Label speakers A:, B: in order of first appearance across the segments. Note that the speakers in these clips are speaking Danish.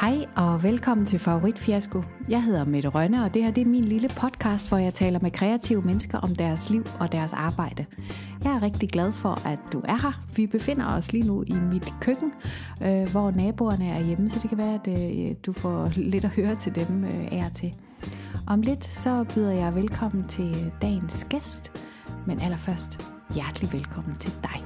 A: Hej og velkommen til Favorit Fiasko. Jeg hedder Mette Rønne, og det her det er min lille podcast, hvor jeg taler med kreative mennesker om deres liv og deres arbejde. Jeg er rigtig glad for, at du er her. Vi befinder os lige nu i mit køkken, øh, hvor naboerne er hjemme, så det kan være, at øh, du får lidt at høre til dem øh, af og til. Om lidt så byder jeg velkommen til dagens gæst, men allerførst hjertelig velkommen til dig.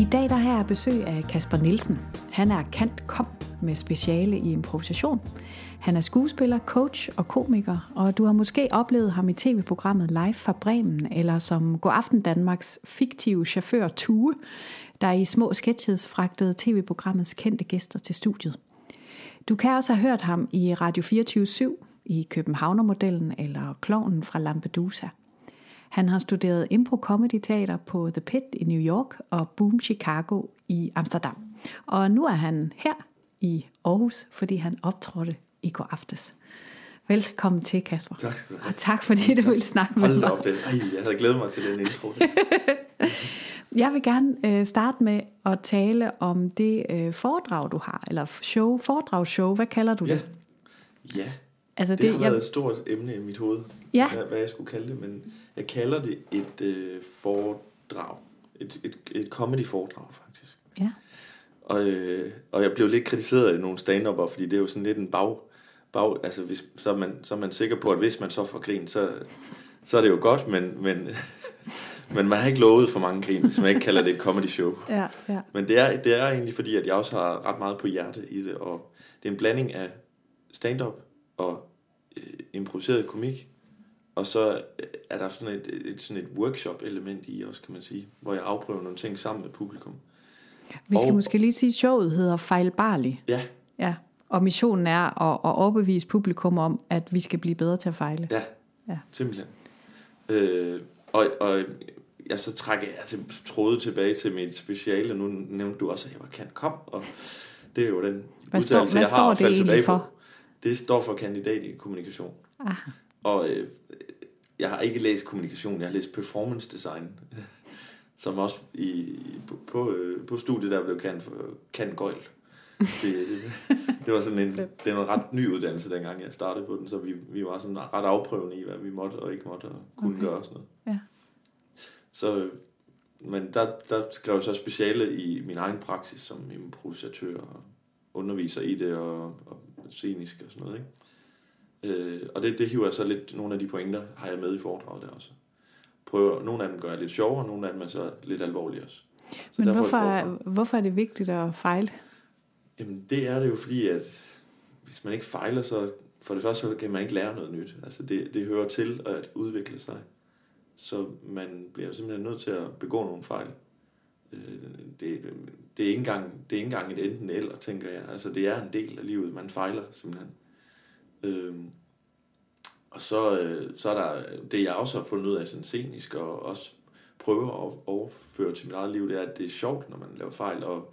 A: I dag der har jeg besøg af Kasper Nielsen. Han er kant kom med speciale i improvisation. Han er skuespiller, coach og komiker, og du har måske oplevet ham i tv-programmet Live fra Bremen, eller som God Aften Danmarks fiktive chauffør Tue, der i små sketches fragtede tv-programmets kendte gæster til studiet. Du kan også have hørt ham i Radio 24 i Københavnermodellen eller Klovnen fra Lampedusa. Han har studeret impro comedy teater på The Pit i New York og Boom Chicago i Amsterdam. Og nu er han her i Aarhus, fordi han optrådte i går aftes. Velkommen til, Kasper.
B: Tak skal du have.
A: Og tak, fordi du ville snakke med
B: Hold
A: mig.
B: op, det. Ej, jeg havde glædet mig til den intro.
A: Jeg vil gerne øh, starte med at tale om det øh, foredrag, du har, eller show, foredragsshow, hvad kalder du
B: ja.
A: det?
B: Ja,
A: Altså
B: det, det har
A: jeg,
B: været et stort emne i mit hoved,
A: Ja.
B: hvad, hvad jeg skulle kalde det, men jeg kalder det et øh, foredrag. Et, et, et comedy-foredrag, faktisk.
A: ja,
B: Og, øh, og jeg blev lidt kritiseret af nogle stand fordi det er jo sådan lidt en bag... bag altså, hvis, så, er man, så er man sikker på, at hvis man så får grin, så, så er det jo godt, men, men, men man har ikke lovet for mange grin, hvis man ikke kalder det et comedy show.
A: ja, ja.
B: Men det er, det er egentlig fordi, at jeg også har ret meget på hjerte i det, og det er en blanding af stand-up og øh, improviseret komik, og så øh, er der sådan et, et, sådan et workshop-element i også, kan man sige, hvor jeg afprøver nogle ting sammen med publikum.
A: Vi skal
B: Og-
A: måske lige sige, at showet hedder Fejlbarlig.
B: Ja,
A: Ja, og missionen er at, at overbevise publikum om, at vi skal blive bedre til at fejle.
B: ja,
A: Ja.
B: simpelthen. Øh, og, og jeg så trækker jeg til, trådet tilbage til mit speciale, nu nævnte du også, at jeg var kan kom, og det er jo den
A: Hvad står,
B: uddannelse,
A: hvad
B: jeg har
A: står det egentlig for?
B: Det står for kandidat i kommunikation.
A: Ah,
B: Og øh, jeg har ikke læst kommunikation, jeg har læst performance design, som også i, på, på, øh, på studiet der blev kendt for kan gøjl. Det, det, var sådan en, det var en ret ny uddannelse, dengang jeg startede på den, så vi, vi var sådan ret afprøvende i, hvad vi måtte og ikke måtte og kunne
A: Okay.
B: gøre og sådan noget.
A: Ja.
B: Så, men der, der skrev jeg så speciale i min egen praksis som improvisatør og underviser i det og, og scenisk og sådan noget, ikke? Øh, og det, det hiver jeg så lidt, nogle af de pointer har jeg med i foredraget der også. Prøver, nogle af dem gør jeg lidt sjovere, og nogle af dem er så lidt alvorlige også. Så
A: men hvorfor, hvorfor er det vigtigt at fejle?
B: Jamen, det er det jo fordi, at hvis man ikke fejler, så for det første så kan man ikke lære noget nyt. Altså, det, det hører til at udvikle sig. Så man bliver simpelthen nødt til at begå nogle fejl. Øh, det, det, er ikke engang, det er ikke engang et enten eller, tænker jeg. Altså, det er en del af livet. Man fejler simpelthen. Øhm, og så, øh, så er der det, jeg også har fundet ud af sådan scenisk, og også prøver at overføre til mit eget liv, det er, at det er sjovt, når man laver fejl, og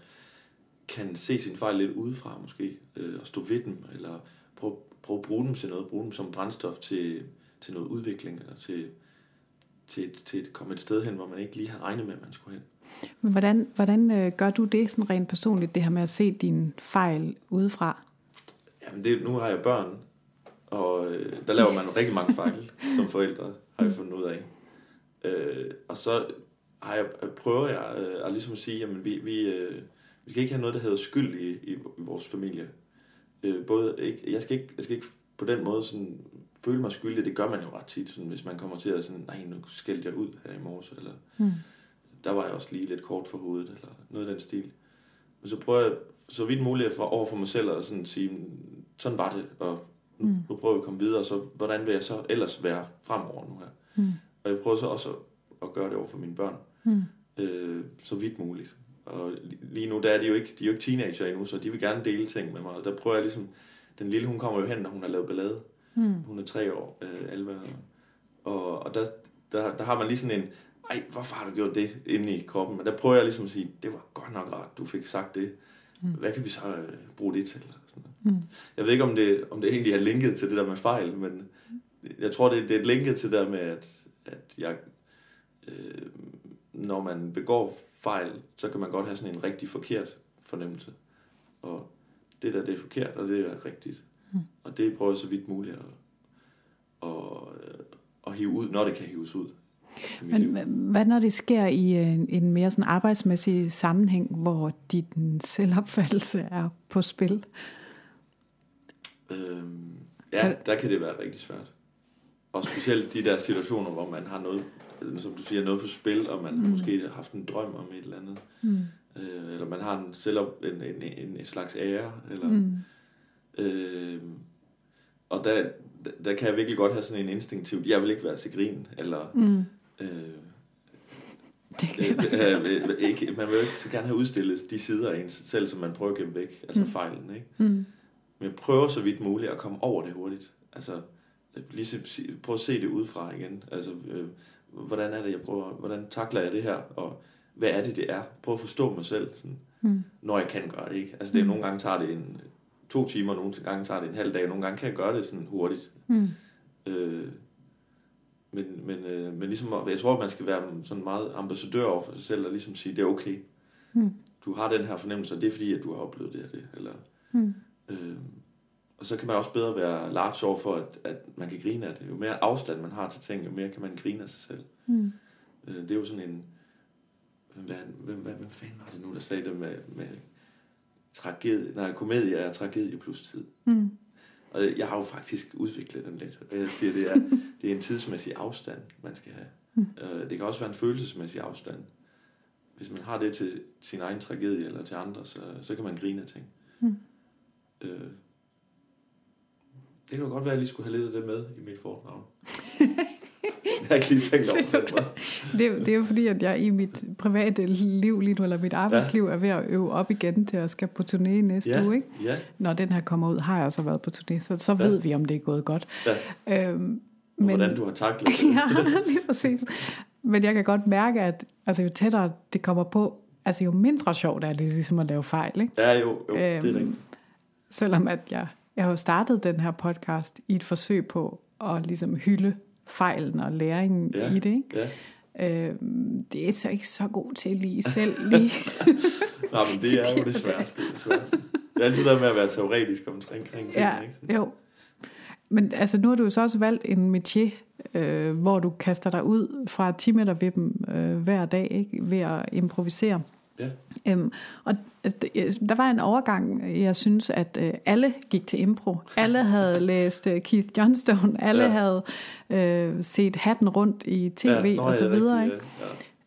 B: kan se sin fejl lidt udefra måske, øh, og stå ved dem, eller prøve, prøve at bruge dem til noget, bruge dem som brændstof til, til noget udvikling, eller til, til, til at komme et sted hen, hvor man ikke lige har regnet med, at man skulle hen.
A: Men hvordan, hvordan øh, gør du det sådan rent personligt, det her med at se din fejl udefra?
B: Jamen, det, nu har jeg børn, og øh, der laver man rigtig mange fejl som forældre, har jeg fundet ud af. Øh, og så har jeg, prøver jeg øh, at ligesom sige, jamen vi, vi, øh, vi skal ikke have noget, der hedder skyld i, i, i vores familie. Øh, både, ikke, jeg, skal ikke, jeg skal ikke på den måde sådan, føle mig skyldig, det gør man jo ret tit, sådan, hvis man kommer til at sådan, nej, nu skældte jeg ud her i morges, eller
A: Hmm.
B: Der var jeg også lige lidt kort for hovedet, eller noget af den stil. Men så prøver jeg så vidt muligt for, over for mig selv at sådan sige, sådan var det, og nu,
A: Mm.
B: nu prøver jeg at komme videre, så hvordan vil jeg så ellers være fremover nu her?
A: Mm.
B: Og jeg prøver så også at, at gøre det over for mine børn,
A: Mm.
B: øh, så vidt muligt. Og li- lige nu, der er de jo ikke, de er jo ikke teenager endnu, så de vil gerne dele ting med mig. Og der prøver jeg ligesom, den lille, hun kommer jo hen, når hun har lavet ballade.
A: Mm.
B: Hun er tre år, øh, Alva. Og, og der, der, der har man lige sådan en, ej, hvorfor har du gjort det inde i kroppen? Men der prøver jeg ligesom at sige, det var godt nok rart, du fik sagt det.
A: Mm.
B: Hvad kan vi så øh, bruge det til? Sådan noget.
A: Mm.
B: Jeg ved ikke, om det, om det egentlig er linket til det der med fejl, men jeg tror, det, det er linket til det der med, at, at jeg, øh, når man begår fejl, så kan man godt have sådan en rigtig forkert fornemmelse. Og det der, det er forkert, og det er rigtigt. Mm. Og det prøver jeg så vidt muligt at, at, at hive ud, når det kan hives ud.
A: Men hvad når det sker i en, en mere sådan arbejdsmæssig sammenhæng, hvor din selvopfattelse er på spil?
B: Øhm, ja, der kan det være rigtig svært. Og specielt de der situationer, hvor man har noget, som du siger, noget på spil, og man mm. har måske haft en drøm om et eller andet. Mm. Øh, eller man har en, selv en, en, en, en slags ære. Eller, mm. øh, og der, der kan jeg virkelig godt have sådan en instinktiv, jeg vil ikke være til grin, eller... Mm. Øh, det kan øh, øh, ikke, man vil jo ikke så gerne have udstillet de sider af ens selv, som man prøver at gemme væk, altså mm. fejlen, ikke? Mm. Men jeg prøver så vidt muligt at komme over det hurtigt. Altså, lige prøv at se det udefra igen. Altså, øh, hvordan er det, jeg prøver, hvordan takler jeg det her, og hvad er det, det er? Prøv at forstå mig selv, sådan, mm. når jeg kan gøre det, ikke? Altså, det, mm. nogle gange tager det en to timer, nogle gange tager det en halv dag, nogle gange kan jeg gøre det sådan hurtigt. Mm. Øh, men, men, øh, men ligesom, jeg tror, at man skal være sådan meget ambassadør over for sig selv, og ligesom sige, det er okay. Mm. Du har den her fornemmelse, og det er fordi, at du har oplevet det her. Det, eller, mm. øh, og så kan man også bedre være large over for, at, at man kan grine af det. Jo mere afstand man har til ting, jo mere kan man grine af sig selv. Mm. Øh, det er jo sådan en... Hvad, hvad, hvad, hvad fanden var det nu, der sagde det med, med tragedie? Nej, komedie er tragedie plus tid. Mm. Og jeg har jo faktisk udviklet den lidt. Og jeg siger, det er, det er en tidsmæssig afstand, man skal have. Mm. Øh, det kan også være en følelsesmæssig afstand. Hvis man har det til sin egen tragedie eller til andre, så, så kan man grine af ting. Mm. Øh, det kunne godt være, at jeg lige skulle have lidt af det med i mit fornavn. jeg har ikke lige tænkt over det.
A: Det, det er jo fordi, at jeg i mit private liv lige nu, eller mit arbejdsliv, ja. er ved at øve op igen til at skal på turné næste ja. uge. Ikke? Ja. Når den her kommer ud, har jeg også været på turné, så, så ved ja. vi, om det er gået godt.
B: Ja. Øhm, men, hvordan du har taklet det.
A: ja, lige præcis. Men jeg kan godt mærke, at altså, jo tættere det kommer på, altså jo mindre sjovt er det ligesom at lave fejl. Ikke?
B: Ja, jo, jo øhm, det er øhm, rigtigt.
A: Selvom at jeg jeg har jo startet den her podcast i et forsøg på at ligesom hylde fejlen og læringen ja, i det. Ikke? Ja. Øhm, det er så ikke så god til lige selv lige.
B: Nej, men det er jo det sværeste. Det, sværeste. det er altid der med at være teoretisk omkring ting.
A: Ja, ikke? jo. Men altså, nu har du jo så også valgt en métier, øh, hvor du kaster dig ud fra 10 meter ved dem øh, hver dag, ikke? ved at improvisere. Ja. Øhm, og altså, der var en overgang, jeg synes, at øh, alle gik til impro. Alle havde læst øh, Keith Johnstone, alle ja. havde øh, set hatten rundt i tv ja, Nå, og så videre. Rigtig,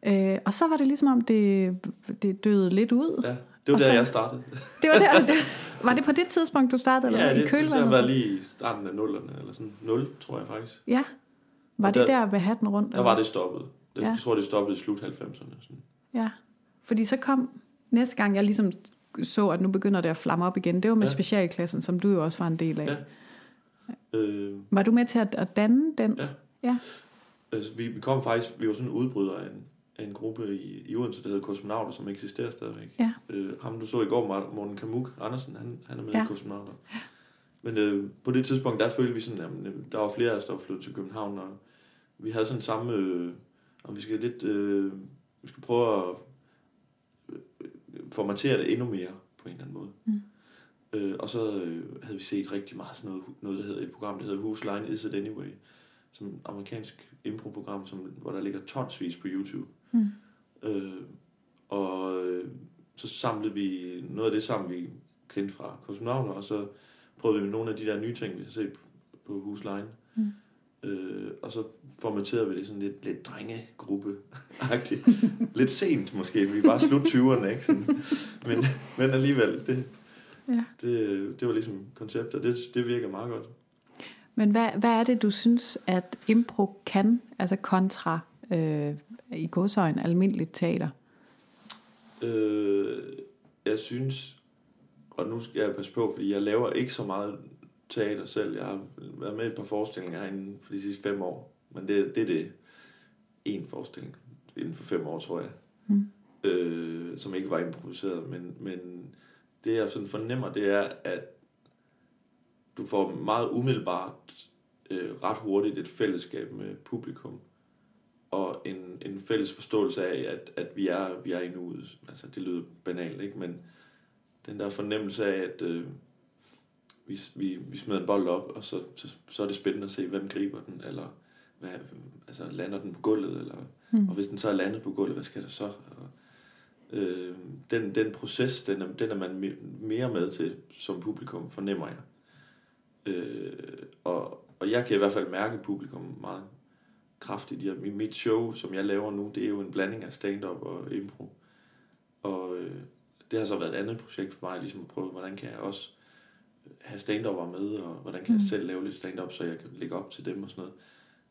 A: ja. Øh, og så var det ligesom om, det, det døde lidt ud.
B: Ja, det var der, så, jeg startede.
A: Det var, der, det, var det på det tidspunkt, du startede?
B: Ja,
A: eller
B: det, i kølvandet? det var lige i starten af nullerne, eller sådan 0, tror jeg faktisk.
A: Ja, var og det der, der ved hatten rundt?
B: Der eller? var det stoppet. Jeg ja. tror, det stoppede i slut 90'erne. Sådan.
A: Ja. Fordi så kom næste gang, jeg ligesom så, at nu begynder det at flamme op igen, det var med ja. specialklassen, som du jo også var en del af. Ja. Øh, var du med til at, at danne den?
B: Ja. ja. Altså, vi, vi kom faktisk, vi var sådan en udbryder af en, af en gruppe i, i Odense, der hedder Kosmonauter, som eksisterer stadigvæk. Ja. Øh, ham du så i går, Morten Kamuk Andersen, han, han er med ja. i Kosmonauter. Ja. Men øh, på det tidspunkt, der følte vi sådan, at der var flere af os, der var flyttet til København, og vi havde sådan samme, øh, og vi skal lidt, øh, vi skal prøve at formatere det endnu mere på en eller anden måde. Mm. Øh, og så øh, havde vi set rigtig meget sådan noget, noget der hedder et program, der hedder Whose Line Is It Anyway, som et amerikansk improprogram, som, hvor der ligger tonsvis på YouTube. Mm. Øh, og øh, så samlede vi noget af det sammen, vi kendte fra kosmonauter, og så prøvede vi med nogle af de der nye ting, vi har set på Whose Line. Mm. Øh, og så formaterede vi det sådan lidt, lidt drengegruppe -agtigt. lidt sent måske, vi var slut 20'erne, ikke? Sådan. Men, men alligevel, det, ja. det, det var ligesom konceptet, og det, det virker meget godt.
A: Men hvad, hvad er det, du synes, at impro kan, altså kontra øh, i godsøjen almindeligt teater?
B: Øh, jeg synes, og nu skal jeg passe på, fordi jeg laver ikke så meget teater selv. Jeg har været med i et par forestillinger herinde for de sidste fem år. Men det, det er det. En forestilling inden for fem år, tror jeg. Mm. Øh, som ikke var improviseret. Men, men det jeg sådan fornemmer, det er, at du får meget umiddelbart, øh, ret hurtigt et fællesskab med publikum. og en, en fælles forståelse af, at, at vi, er, vi er i nuet. Altså, det lyder banalt, ikke? Men den der fornemmelse af, at øh, vi, vi, vi smider en bold op, og så, så, så er det spændende at se, hvem griber den, eller hvad, altså, lander den på gulvet, eller, mm. og hvis den så er landet på gulvet, hvad skal der så? Og, øh, den, den proces, den er, den er man mere med til som publikum, fornemmer jeg. Øh, og, og jeg kan i hvert fald mærke publikum meget kraftigt. Jeg, mit show, som jeg laver nu, det er jo en blanding af stand-up og impro. Og øh, det har så været et andet projekt for mig, ligesom at prøve, hvordan kan jeg også have stand med, og hvordan kan jeg mm. selv lave lidt stand-up, så jeg kan lægge op til dem og sådan noget.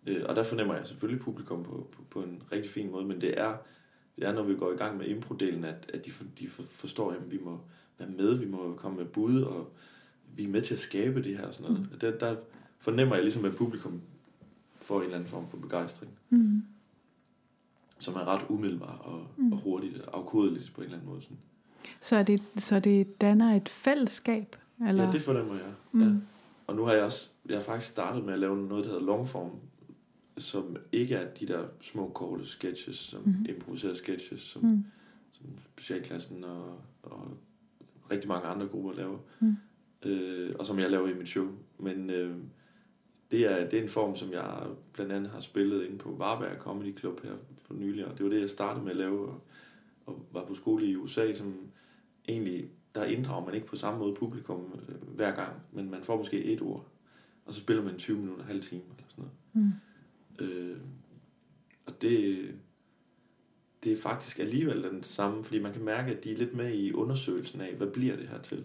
B: Øh, og der fornemmer jeg selvfølgelig publikum på, på, på en rigtig fin måde, men det er, det er når vi går i gang med impro-delen, at, at de, for, de forstår, at vi må være med, vi må komme med bud, og vi er med til at skabe det her og sådan noget. Mm. Der, der fornemmer jeg ligesom, at publikum får en eller anden form for begejstring. Mm. Som er ret umiddelbar og, mm. og hurtigt og afkodeligt på en eller anden måde. Sådan.
A: Så, er det, så det danner et fællesskab?
B: Eller? Ja, det fornemmer jeg. Mm. Ja. Og nu har jeg også, jeg har faktisk startet med at lave noget, der hedder longform, som ikke er de der små korte sketches, som mm. improviserede sketches, som, mm. som specialklassen og, og rigtig mange andre grupper laver. Mm. Øh, og som jeg laver i mit show. Men øh, det, er, det er en form, som jeg blandt andet har spillet ind på Varberg Comedy Club her for nylig. Og det var det, jeg startede med at lave, og, og var på skole i USA, som egentlig, der inddrager man ikke på samme måde publikum øh, hver gang, men man får måske et ord, og så spiller man 20 minutter, halv time eller sådan noget. Mm. Øh, og det, det er faktisk alligevel den samme, fordi man kan mærke, at de er lidt med i undersøgelsen af, hvad bliver det her til?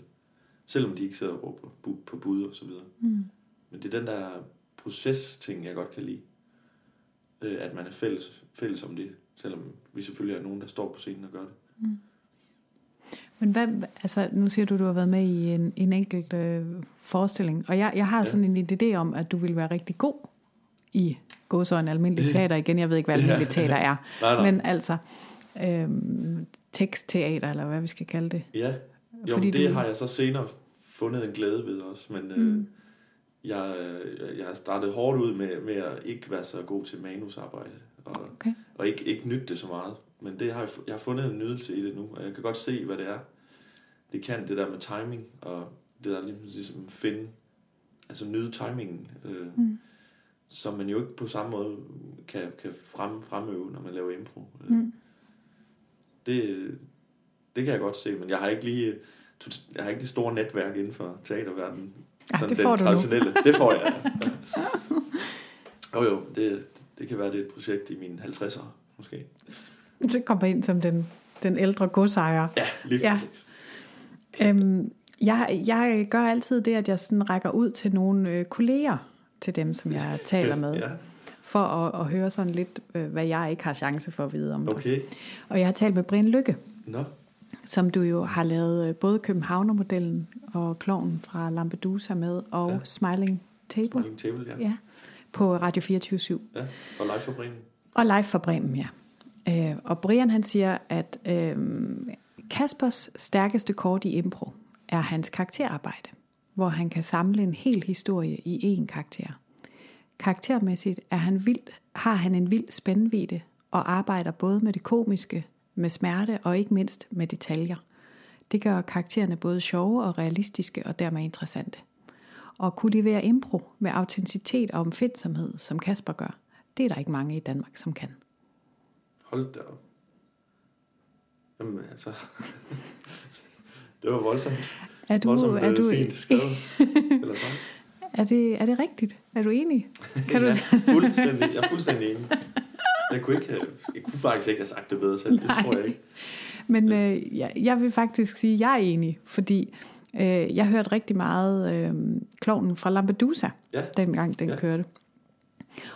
B: Selvom de ikke sidder og råber på bud og så videre. Mm. Men det er den der proces-ting, jeg godt kan lide. Øh, at man er fælles, fælles om det, selvom vi selvfølgelig er nogen, der står på scenen og gør det. Mm.
A: Men hvad, altså, nu siger du, du har været med i en, en enkelt øh, forestilling, og jeg, jeg har ja. sådan en idé om, at du vil være rigtig god i gå så en almindelig teater igen. Jeg ved ikke, hvad almindelig teater er. nej, nej. Men altså, øhm, tekstteater, eller hvad vi skal kalde det.
B: Ja, jo, Fordi det du... har jeg så senere fundet en glæde ved også. Men øh, mm. øh, jeg, jeg har startet hårdt ud med, med at ikke være så god til manusarbejde. Og, okay. og ikke, ikke nytte det så meget. Men det har jeg, jeg har fundet en nydelse i det nu, og jeg kan godt se, hvad det er. Det kan det der med timing, og det der ligesom finde, altså nyde timingen. Øh, mm som man jo ikke på samme måde kan, kan frem, fremøve, når man laver impro. Mm. Det, det kan jeg godt se, men jeg har ikke lige jeg har ikke det store netværk inden for teaterverdenen.
A: Ja, sådan det får den traditionelle.
B: Nu. det får jeg. Ja. Jo jo, det, det kan være det er et projekt i mine 50'er måske.
A: Det kommer ind som den, den ældre godsejer.
B: Ja, lige ja.
A: Øhm, jeg, jeg gør altid det, at jeg sådan rækker ud til nogle øh, kolleger, til dem, som jeg taler med. ja. For at, at høre sådan lidt, øh, hvad jeg ikke har chance for at vide om
B: okay.
A: Og jeg har talt med Brian Lykke.
B: No.
A: Som du jo har lavet øh, både Københavnermodellen og Kloven fra Lampedusa med, og ja. Smiling Table.
B: Smiling Table, ja. ja
A: på Radio 24
B: /7. Ja, og live for Bremen.
A: Og live for Bremen, ja. Øh, og Brian han siger, at øh, Kaspers stærkeste kort i impro er hans karakterarbejde hvor han kan samle en hel historie i én karakter. Karaktermæssigt er han vild, har han en vild spændvide og arbejder både med det komiske, med smerte og ikke mindst med detaljer. Det gør karaktererne både sjove og realistiske og dermed interessante. Og kunne levere impro med autenticitet og omfindsomhed, som Kasper gør, det er der ikke mange i Danmark, som kan.
B: Hold da op. Jamen altså, det var voldsomt. Er du, Voldsomt, er du, fint skrevet, eller sådan.
A: Er det, er det rigtigt? Er du enig?
B: Kan ja, du... fuldstændig, jeg er fuldstændig enig. Jeg kunne, ikke have, jeg kunne faktisk ikke have sagt det bedre selv, det tror jeg ikke.
A: Men øh, jeg, jeg vil faktisk sige, at jeg er enig, fordi øh, jeg hørte rigtig meget øh, klovnen fra Lampedusa, ja. dengang den ja. kørte.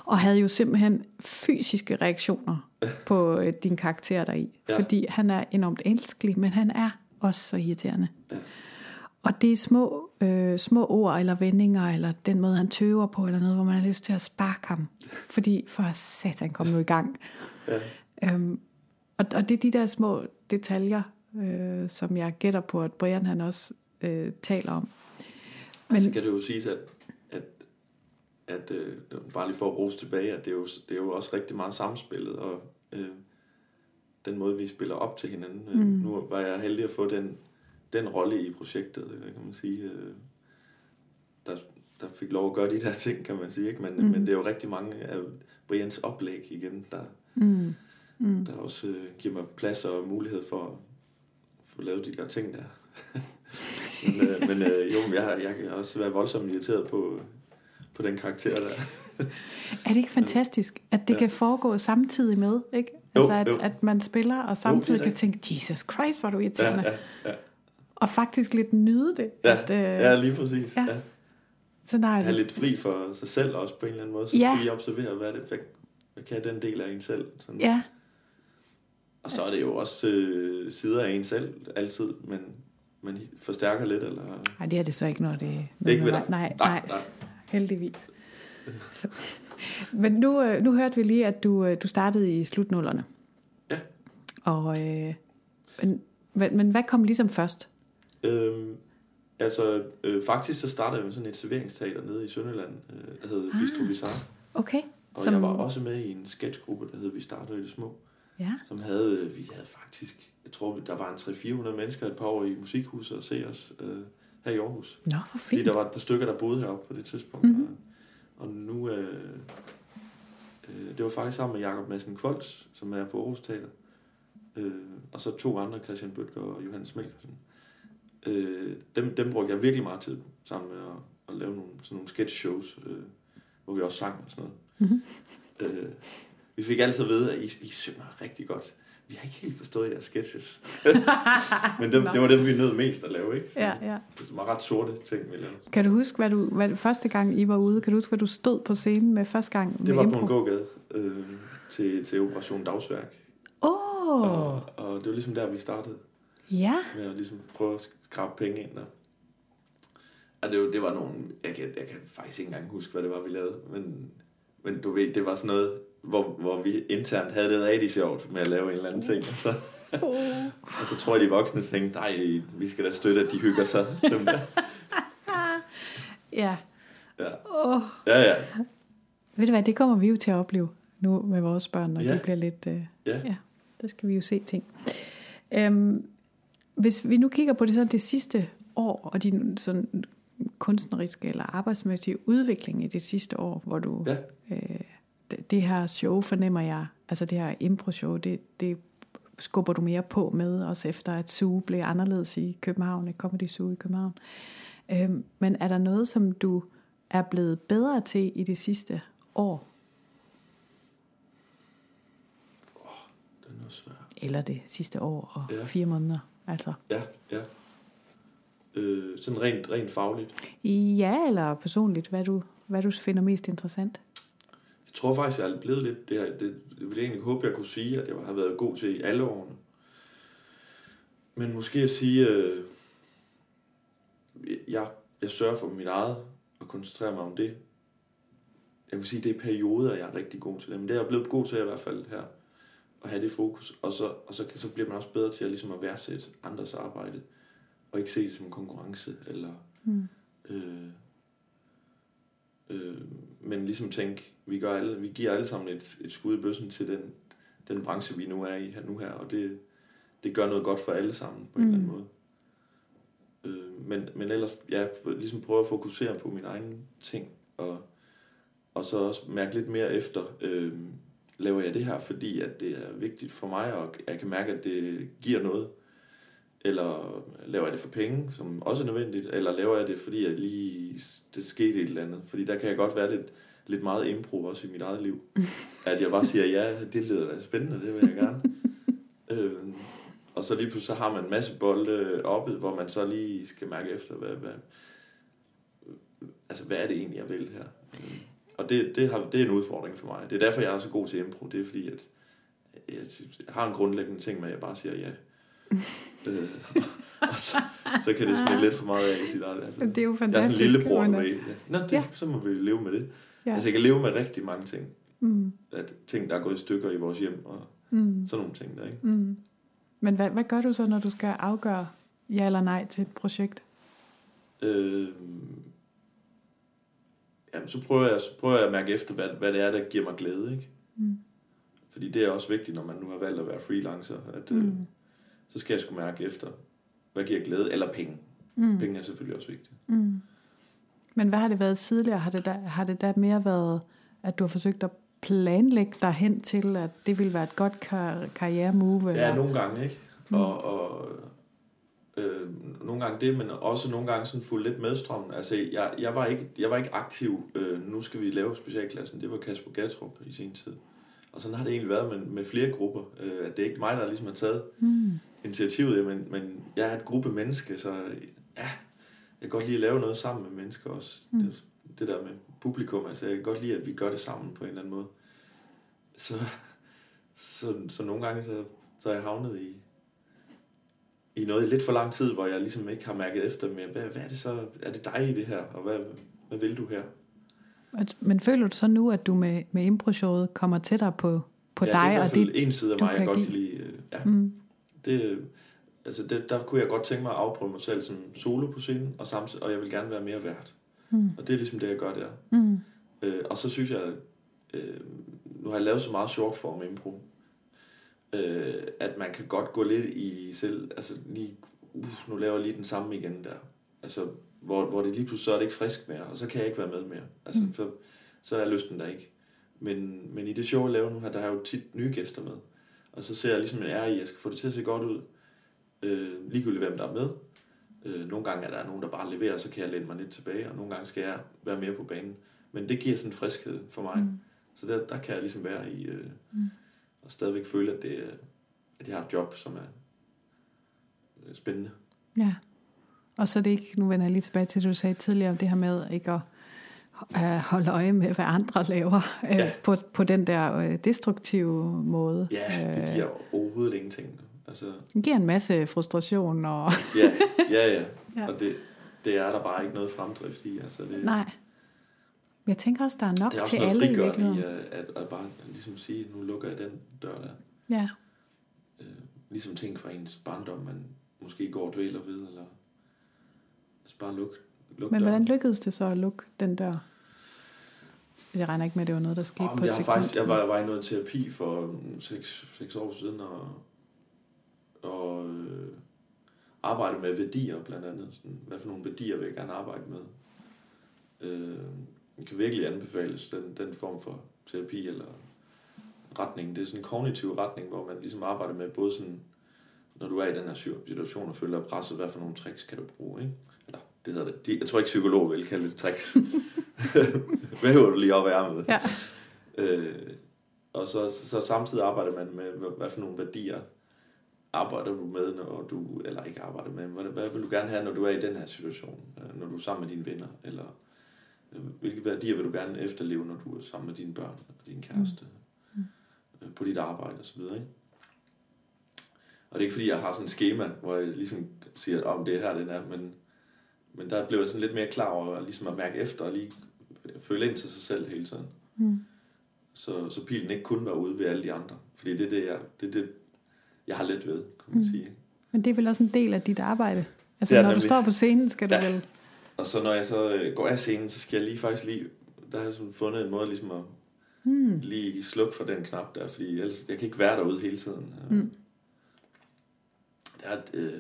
A: Og havde jo simpelthen fysiske reaktioner på øh, din karakter deri. Ja. Fordi han er enormt elskelig, men han er også så irriterende. Ja. Og det er små, øh, små ord eller vendinger, eller den måde, han tøver på, eller noget, hvor man har lyst til at sparke ham. Fordi for satan kom nu i gang. Ja. Øhm, og, og det er de der små detaljer, øh, som jeg gætter på, at Brian han også øh, taler om.
B: Men, altså kan det jo sige, at, at øh, bare lige for at rose tilbage, at det er jo, det er jo også rigtig meget samspillet, og øh, den måde, vi spiller op til hinanden. Mm. Nu var jeg heldig at få den, den rolle i projektet, øh, kan man sige. Øh, der, der fik lov at gøre de der ting, kan man sige. Ikke? Men, mm. men det er jo rigtig mange af Brians oplæg igen, der, mm. Mm. der også øh, giver mig plads og mulighed for at få lavet de der ting der. men øh, men øh, jo, jeg, jeg kan også være voldsomt irriteret på, på den karakter der.
A: er det ikke fantastisk, at det ja. kan foregå samtidig med, ikke? Altså, jo, at, jo. at man spiller, og samtidig jo, kan tænke, Jesus Christ, hvor du irriterende. Ja, ja, ja. Og faktisk lidt nyde det.
B: Ja, at, øh, ja lige præcis. Ja. Ja.
A: Så nej,
B: have lidt fri for sig selv også på en eller anden måde. Så ja. lige observere, hvad, det, hvad, hvad kan den del af en selv. Sådan.
A: Ja.
B: Og så er det jo også øh, sider af en selv altid, men man forstærker lidt. Eller...
A: Nej, det er det så ikke, når det,
B: det er ikke ved dig.
A: Nej, nej, nej, nej. Heldigvis. men nu, øh, nu hørte vi lige, at du, øh, du startede i slutnullerne.
B: Ja.
A: Og, øh, men, men, men hvad kom ligesom først?
B: Øhm, altså, øh, faktisk så startede jeg med sådan et serveringsteater nede i Sønderland, øh, der hed ah, Bistro Bizarre.
A: Okay.
B: Og som... jeg var også med i en sketchgruppe, der hed Vi starter i det små.
A: Ja.
B: Som havde, vi havde faktisk, jeg tror, der var en 300-400 mennesker et par år i musikhuset og se os øh, her i Aarhus.
A: Nå, hvor fint.
B: Fordi der var et par stykker, der boede heroppe på det tidspunkt. Mm-hmm. Og, og nu, øh, øh, det var faktisk sammen med Jakob Madsen Kvolds, som er på Aarhus Teater. Øh, og så to andre, Christian Bøtger og Johannes Melkersen. Øh, dem, dem brugte jeg virkelig meget tid sammen med at, at lave nogle, sådan nogle sketch shows, øh, hvor vi også sang og sådan noget. Mm-hmm. Øh, vi fik altid at vide, at I, I synger rigtig godt. Vi har ikke helt forstået jeres sketches. Men det, det var dem, vi nød mest at lave, ikke?
A: Så, ja, ja.
B: Det var ret sorte ting, vi lavede.
A: Kan du huske, hvad du, hvad, første gang I var ude, kan du huske, hvad du stod på scenen med første gang?
B: Det var impro? på en gågade øh, til, til Operation Dagsværk.
A: Åh! Oh.
B: Og, og det var ligesom der, vi startede.
A: Ja.
B: Med at ligesom prøve at skrabe penge ind der. Og det, det var nogle... Jeg kan, jeg kan faktisk ikke engang huske, hvad det var, vi lavede. Men, men du ved, det var sådan noget hvor, hvor vi internt havde det rigtig sjovt med at lave en eller anden ting. Og så, og så tror jeg, de voksne tænkte, nej, vi skal da støtte, at de hygger sig. Dem der.
A: ja.
B: Ja. Oh. ja, ja.
A: Ved du hvad, det kommer vi jo til at opleve nu med vores børn, når ja. de bliver lidt... Uh,
B: ja.
A: ja. Der skal vi jo se ting. Um, hvis vi nu kigger på det, sådan det sidste år, og din sådan kunstneriske eller arbejdsmæssige udvikling i det sidste år, hvor du
B: ja.
A: øh, det her show fornemmer jeg, altså det her impro-show, det, det skubber du mere på med, også efter at Zoo blev anderledes i København, et Comedy Zoo i København. Øhm, men er der noget, som du er blevet bedre til i det sidste år?
B: Oh, det er noget svært.
A: Eller det sidste år og ja. fire måneder, altså.
B: Ja, ja. Øh, sådan rent, rent fagligt.
A: Ja, eller personligt, hvad du, hvad du finder mest interessant
B: tror faktisk, jeg er blevet lidt... Det, her, det, det ville jeg egentlig håbe, jeg kunne sige, at jeg har været god til i alle årene. Men måske at sige, øh, jeg, jeg sørger for mit eget og koncentrerer mig om det. Jeg vil sige, det er perioder, jeg er rigtig god til det. Men det er jeg blevet god til i hvert fald her. At have det fokus. Og så, og så, så bliver man også bedre til at, ligesom at værdsætte andres arbejde. Og ikke se det som en konkurrence. Eller, mm. øh, øh, men ligesom tænke, vi, gør alle, vi giver alle sammen et, et skud i bøssen til den, den branche, vi nu er i her, nu her, og det, det gør noget godt for alle sammen på en mm. eller anden måde. Øh, men, men ellers, ja, ligesom prøve at fokusere på min egen ting, og, og så også mærke lidt mere efter, øh, laver jeg det her, fordi at det er vigtigt for mig, og jeg kan mærke, at det giver noget, eller laver jeg det for penge, som også er nødvendigt, eller laver jeg det, fordi jeg lige, det skete et eller andet, fordi der kan jeg godt være lidt, lidt meget impro også i mit eget liv. At jeg bare siger, ja, det lyder da spændende, det vil jeg gerne. øh, og så lige pludselig så har man en masse bolde oppe, hvor man så lige skal mærke efter, hvad, hvad, altså, hvad er det egentlig, jeg vil her? Øh, og det, det, har, det er en udfordring for mig. Det er derfor, jeg er så god til impro. Det er fordi, at jeg har en grundlæggende ting med, at jeg bare siger ja. Øh, og så, så kan det smide lidt for meget af i sit eget. Altså,
A: det er jo fantastisk.
B: Jeg er sådan en lillebror med. Ja. Nå, det, ja. så må vi leve med det. Ja. Altså, jeg kan leve med rigtig mange ting. Mm. At ting, der er gået i stykker i vores hjem, og mm. sådan nogle ting der, ikke?
A: Mm. Men hvad, hvad gør du så, når du skal afgøre ja eller nej til et projekt?
B: Øh, jamen, så, prøver jeg, så prøver jeg at mærke efter, hvad, hvad det er, der giver mig glæde. Ikke?
A: Mm.
B: Fordi det er også vigtigt, når man nu har valgt at være freelancer, at øh,
A: Mm.
B: Så skal jeg sgu mærke efter, hvad giver glæde, eller penge.
A: Mm.
B: Penge er selvfølgelig også vigtigt.
A: Mm. Men hvad har det været tidligere? Har det, da, har det da mere været, at du har forsøgt at planlægge dig hen til, at det ville være et godt kar- karrieremove?
B: Ja,
A: eller?
B: nogle gange, ikke?
A: Mm.
B: Og, og øh, nogle gange det, men også nogle gange sådan fuldt lidt medstrømmen. Altså, jeg, jeg, var ikke, jeg var ikke aktiv, øh, nu skal vi lave specialklassen. Det var Kasper Gatrup i sin tid. Og sådan har det egentlig været med, med flere grupper. Øh, at det er ikke mig, der ligesom har taget
A: Mm.
B: Initiativet, men, men jeg er et gruppe menneske, så ja, jeg kan godt lide at lave noget sammen med mennesker også. Mm. Det, det der med publikum, altså jeg kan godt lide, at vi gør det sammen på en eller anden måde. Så, så, så nogle gange, så, så er jeg havnet i, i noget i lidt for lang tid, hvor jeg ligesom ikke har mærket efter med, hvad, hvad er det så, er det dig i det her, og hvad, hvad vil du her?
A: Men føler du så nu, at du med, med improshowet kommer tættere på, på
B: ja, det er
A: dig?
B: i hvert
A: og
B: fald
A: det,
B: en side af mig, jeg godt kan lide. øh, Ja,
A: mm.
B: Det, altså det, der kunne jeg godt tænke mig at afprøve mig selv som solo på scenen, og, samtidig, og jeg vil gerne være mere værd.
A: Mm.
B: Og det er ligesom det, jeg gør der.
A: Mm.
B: Øh, og så synes jeg, øh, nu har jeg lavet så meget short form impro, øh, at man kan godt gå lidt i selv, altså lige, uh, nu laver jeg lige den samme igen der. Altså, hvor, hvor det lige pludselig så er det ikke frisk mere, og så kan jeg ikke være med mere. Altså,
A: Mm.
B: mm. så, så er lysten der ikke. Men, men i det show, jeg laver nu her, der har jeg jo tit nye gæster med. Og så ser jeg ligesom en ære i, at jeg skal få det til at se godt ud. Øh, ligegyldigt hvem der er med. Øh, nogle gange er der nogen, der bare leverer, så kan jeg læne mig lidt tilbage, og nogle gange skal jeg være mere på banen. Men det giver sådan en friskhed for mig. Mm. Så der, der kan jeg ligesom være i, øh,
A: Mm.
B: og stadigvæk føle, at, det, er- at jeg har et job, som er øh, spændende.
A: Ja. Og så er det ikke, nu vender jeg lige tilbage til det, du sagde tidligere, om det her med ikke at øh, holde øje med, hvad andre laver øh,
B: Ja.
A: på, på den der øh, destruktive måde.
B: Ja, det
A: Øh,
B: giver overhovedet ingenting. Altså,
A: det giver en masse frustration. Og,
B: ja, ja, ja.
A: Ja.
B: Og det, det er der bare ikke noget fremdrift i. Altså, det,
A: nej. Jeg tænker også, der er nok
B: det er også
A: til
B: noget
A: alle i
B: frigørende i
A: virkeligheden.
B: at, at, at bare ligesom sige, nu lukker jeg den dør der.
A: Ja.
B: Øh, ligesom ting fra ens barndom, man måske går og dvæler ved, eller altså bare luk, luk
A: Men hvordan lykkedes det så at lukke den dør? Jeg regner ikke med, at det var noget, der skete
B: Om
A: på et
B: jeg, har
A: sekund.
B: faktisk, jeg var, var i noget terapi for 6 år siden, og, og øh, arbejde med værdier blandt andet. Sådan, hvad for nogle værdier vil jeg gerne arbejde med? Øh, jeg kan virkelig anbefales den, den form for terapi eller retning. Det er sådan en kognitiv retning, hvor man ligesom arbejder med både sådan, når du er i den her situation og føler dig presset, hvad for nogle tricks kan du bruge, ikke? Eller, det hedder det. De, jeg tror ikke, psykolog vil kalde det tricks. hvad hører du lige op af ærmet?
A: Ja.
B: Øh, og så, så samtidig arbejder man med, hvad, hvad for nogle værdier arbejder du med, når du, eller ikke arbejder med, hvad, hvad vil du gerne have, når du er i den her situation, øh, når du er sammen med dine venner, eller øh, hvilke værdier vil du gerne efterleve, når du er sammen med dine børn og din kæreste,
A: Mm.
B: øh, på dit arbejde osv., ikke? Og det er ikke fordi, jeg har sådan et schema, hvor jeg ligesom siger, om det er her, den er, men, men der blev jeg sådan lidt mere klar over ligesom at mærke efter og lige føle ind til sig selv hele tiden
A: Mm.
B: så, så pilen ikke kun var ude ved alle de andre. Fordi det er det, jeg, det, det, jeg har let ved, kan man
A: Mm.
B: sige.
A: Men det er vel også en del af dit arbejde? Altså, når du
B: nemlig.
A: står på scenen, skal du
B: Ja.
A: vel...
B: Og så når jeg så øh, går af scenen, så skal jeg lige faktisk lige... Der har jeg sådan fundet en måde ligesom at
A: Hmm.
B: lige slukke for den knap der, fordi ellers, jeg kan ikke være derude hele tiden.
A: Mm.
B: Der, er, øh,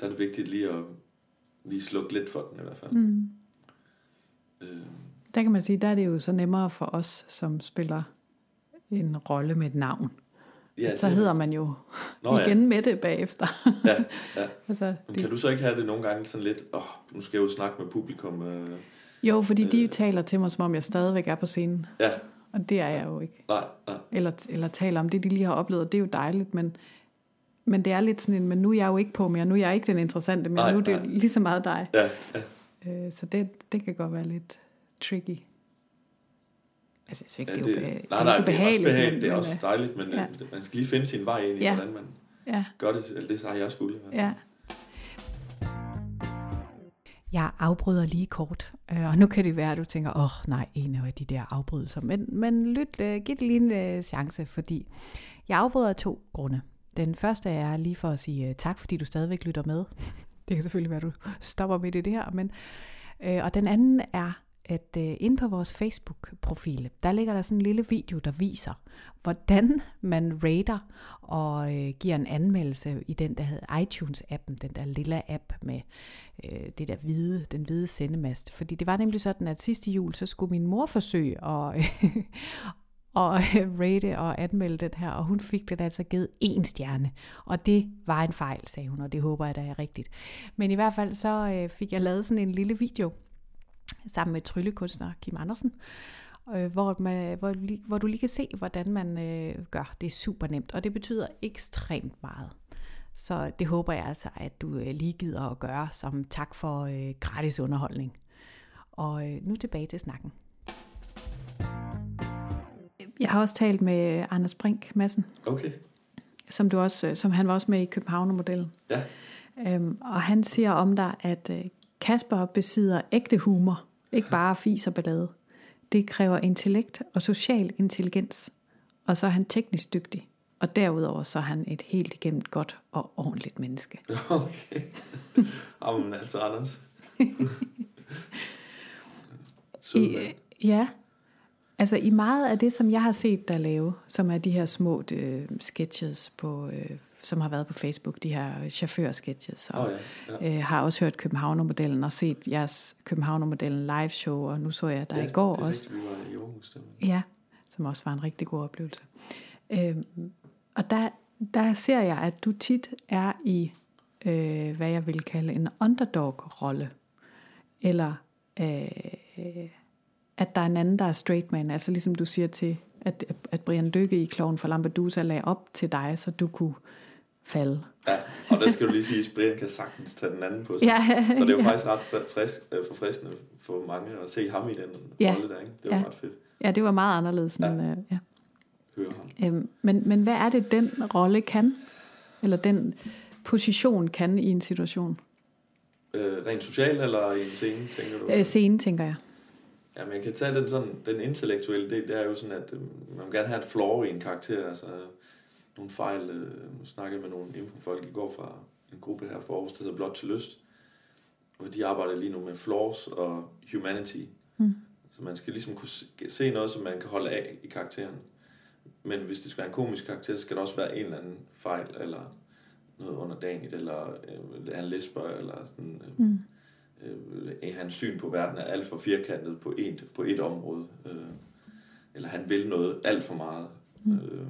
B: der er det vigtigt lige at lige slukke lidt for den i hvert fald.
A: Mm.
B: Øh,
A: Der kan man sige, der er det jo så nemmere for os, som spiller en rolle med et navn.
B: ja,
A: så hedder man jo
B: Nå,
A: igen med det bagefter.
B: Ja, ja.
A: altså,
B: Men
A: det,
B: kan du så ikke have det nogle gange sådan lidt, åh, oh, nu skal jeg jo snakke med publikum. Øh,
A: jo, fordi de
B: Øh.
A: taler til mig, som om jeg stadigvæk er på scenen.
B: ja,
A: Og det er jeg jo ikke.
B: nej, nej.
A: Eller, eller taler om det, de lige har oplevet. Det er jo dejligt, men, men det er lidt sådan en, men nu er jeg jo ikke på mere. Nu er jeg ikke den interessante, men
B: Nej,
A: nu er det
B: nej.
A: lige så meget dig.
B: Ja, ja.
A: Øh, så det, det kan godt være lidt tricky. Altså, jeg synes ikke,
B: Ja,
A: det,
B: det,
A: er, ube-
B: nej, nej, det er også behageligt,
A: men-
B: det er også
A: øh,
B: dejligt, men
A: ja.
B: ja. man skal lige finde sin vej ind i,
A: Ja.
B: hvordan man
A: Ja,
B: gør det. Eller det har jeg skulle. i hvert fald.
A: ja. Jeg afbryder lige kort, øh, og nu kan det være, at du tænker, åh oh, nej, en af de der afbrydelser. Men, men lyt, giv det lige en uh, chance, fordi jeg afbryder af to grunde. Den første er lige for at sige øh, tak, fordi du stadigvæk lytter med. det kan selvfølgelig være, at du stopper midt i det her. Men, øh, og den anden er at øh, inde på vores Facebook-profil, der ligger der sådan en lille video, der viser, hvordan man rater og øh, giver en anmeldelse i den, der hedder iTunes-appen, den der lille app med øh, det der hvide, den hvide sendemast. Fordi det var nemlig sådan, at sidste jul, så skulle min mor forsøge at, øh, og rate og anmelde den her, og hun fik den altså givet en stjerne. Og det var en fejl, sagde hun, og det håber jeg, da er rigtigt. Men i hvert fald så øh, fik jeg lavet sådan en lille video sammen med tryllekunstner Kim Andersen, øh, hvor, man, hvor, hvor du lige kan se, hvordan man øh, gør. Det er super nemt, og det betyder ekstremt meget. Så det håber jeg altså, at du øh, lige gider at gøre som tak for øh, gratis underholdning. Og øh, nu tilbage til snakken. Jeg har også talt med Anders Brink Madsen.
B: Okay.
A: Som, du også, som han var også med i Københavner-modellen.
B: Ja.
A: Øhm, og han siger om dig, at øh, Kasper besidder ægte humor, ikke bare fis og ballade. Det kræver intellekt og social intelligens, og så er han teknisk dygtig. Og derudover så er han et helt igennem godt og ordentligt menneske.
B: Okay. Jamen altså, Anders.
A: I, øh, ja, altså i meget af det, som jeg har set dig lave, som er de her små øh, sketches på øh, som har været på Facebook, de her chaufførsketches, og
B: oh, ja, ja.
A: Øh, har også hørt Københavnermodellen og set jeres Københavnermodellen live show, og nu så jeg dig
B: ja,
A: i går
B: det
A: også.
B: vi var i Aarhus,
A: ja, som også var en rigtig god oplevelse. Øh, og der, der ser jeg, at du tit er i, øh, hvad jeg vil kalde en underdog-rolle, eller øh, at der er en anden, der er straight man, altså ligesom du siger til, at, at Brian Lykke i Kloven for Lampedusa lagde op til dig, så du kunne falde.
B: Ja, og der skal du lige sige, at Brian kan sagtens tage den anden på sig.
A: Ja,
B: så det er jo
A: ja.
B: faktisk ret frisk, øh, forfriskende for mange at se ham i den
A: ja.
B: rolle der. Ikke? Det var
A: ja.
B: ret fedt.
A: Ja, det var meget anderledes.
B: Ja.
A: End, øh, ja.
B: Høre ham.
A: Øhm, men, men hvad er det, den rolle kan? Eller den position kan i en situation?
B: Øh, rent socialt eller i en scene, tænker du?
A: Øh, scene, tænker jeg.
B: Ja, man kan tage den, sådan, den intellektuelle del, det er jo sådan, at øh, man vil gerne have et flaw i en karakter, altså nogle fejl. Øh, nu snakkede med nogle infofolk i går fra en gruppe her for Aarhus, der hedder Blot til Lyst, og de arbejder lige nu med flaws og humanity.
A: Mm.
B: Så man skal ligesom kunne se noget, som man kan holde af i karakteren. Men hvis det skal være en komisk karakter, så skal der også være en eller anden fejl, eller noget under dagen i det, eller øh, han lesber, eller sådan... Øh,
A: Mm.
B: Øh, hans syn på verden er alt for firkantet på et, på et område. Øh, eller han vil noget alt for meget.
A: Mm.
B: Øh,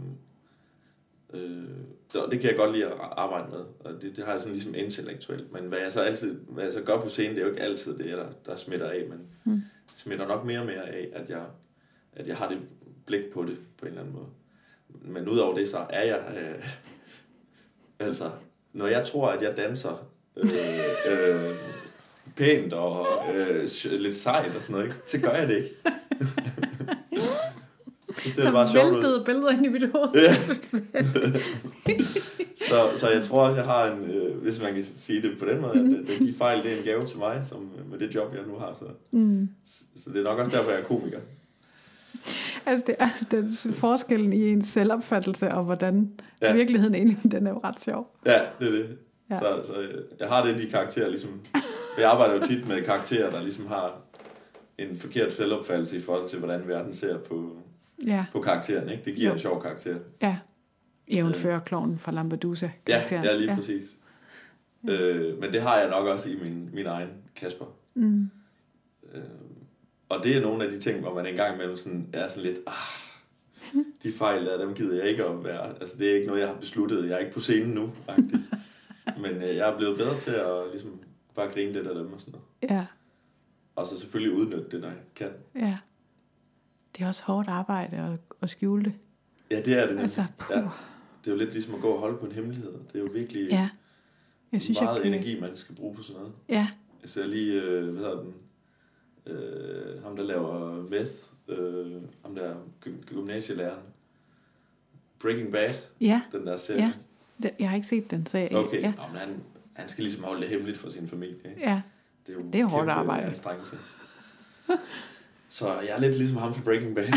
B: øh, det kan jeg godt lide at arbejde med, og det, det har jeg sådan ligesom intellektuelt. Men hvad jeg så altid, hvad jeg så gør på scenen, det er jo ikke altid det, der, der smitter af, men
A: Mm.
B: smitter nok mere og mere af, at jeg, at jeg har det blik på det på en eller anden måde. Men udover det, så er jeg... Øh, altså, når jeg tror, at jeg danser øh, øh, pænt og øh, lidt sejt og sådan noget, ikke? så gør jeg det ikke. så det er bare sjovt ud.
A: billeder ind i mit hoved.
B: Ja. så, så jeg tror også, jeg har en, øh, hvis man kan sige det på den måde, at, at de fejl, det er en gave til mig, som, med det job, jeg nu har. Så,
A: Mm.
B: så det er nok også derfor, jeg er komiker.
A: Altså, det er altså den forskellen i ens selvopfattelse, og hvordan
B: Ja.
A: virkeligheden egentlig, den er jo ret sjov.
B: Ja, det er det. Ja.
A: Ja.
B: Så, så øh, jeg har det i de karakterer, ligesom... Jeg arbejder jo tit med karakterer, der ligesom har en forkert selvopfattelse i forhold til, hvordan verden ser på,
A: Ja,
B: på karakteren, ikke? Det giver
A: Jo.
B: en sjov karakter.
A: ja. Jævnfører kloven fra Lampedusa.
B: Ja, ja lige præcis. Øh, men det har jeg nok også i min, min egen Kasper.
A: Mm.
B: Øh, og det er nogle af de ting, hvor man engang imellem sådan, er sådan lidt, ah, de fejl der, dem gider jeg ikke at være. Altså, det er ikke noget, jeg har besluttet. Jeg er ikke på scenen nu, faktisk. Men øh, jeg er blevet bedre til at ligesom, bare grine lidt af dem og sådan noget.
A: Ja,
B: Og så selvfølgelig udnytte det, når jeg kan.
A: ja. Det er også hårdt arbejde at, at skjule det.
B: Ja, det er det nemlig.
A: Altså, puh.
B: ja, det er jo lidt ligesom at gå og holde på en hemmelighed. Det er jo virkelig
A: Ja. Jeg synes,
B: meget
A: jeg kan...
B: energi, man skal bruge på sådan noget.
A: Ja,
B: Jeg ser lige, øh, hvad hedder den, øh, ham der laver meth, øh, ham der gy- gymnasielæreren. Breaking Bad,
A: ja,
B: den der serie.
A: ja. Jeg har ikke set den, jeg,
B: Okay,
A: ja.
B: Nå, men han, han skal ligesom holde det hemmeligt for sin familie. Ikke?
A: ja.
B: Det er jo
A: Det er hårdt arbejde.
B: anstrengelse. Så jeg er lidt ligesom ham fra Breaking Bad.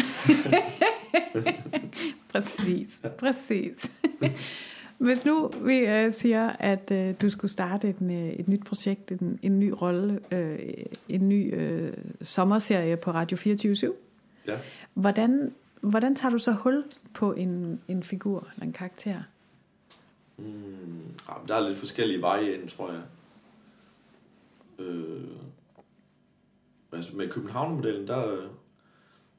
A: Præcis, præcis. Hvis nu vi øh, siger, at øh, du skulle starte et, øh, et nyt projekt, en, en ny rolle, øh, en ny øh, sommerserie på Radio 24
B: Ja.
A: hvordan, hvordan tager du så hul på en, en figur eller en karakter?
B: Mm, der er lidt forskellige veje ind, tror jeg. Øh, altså med København-modellen, der,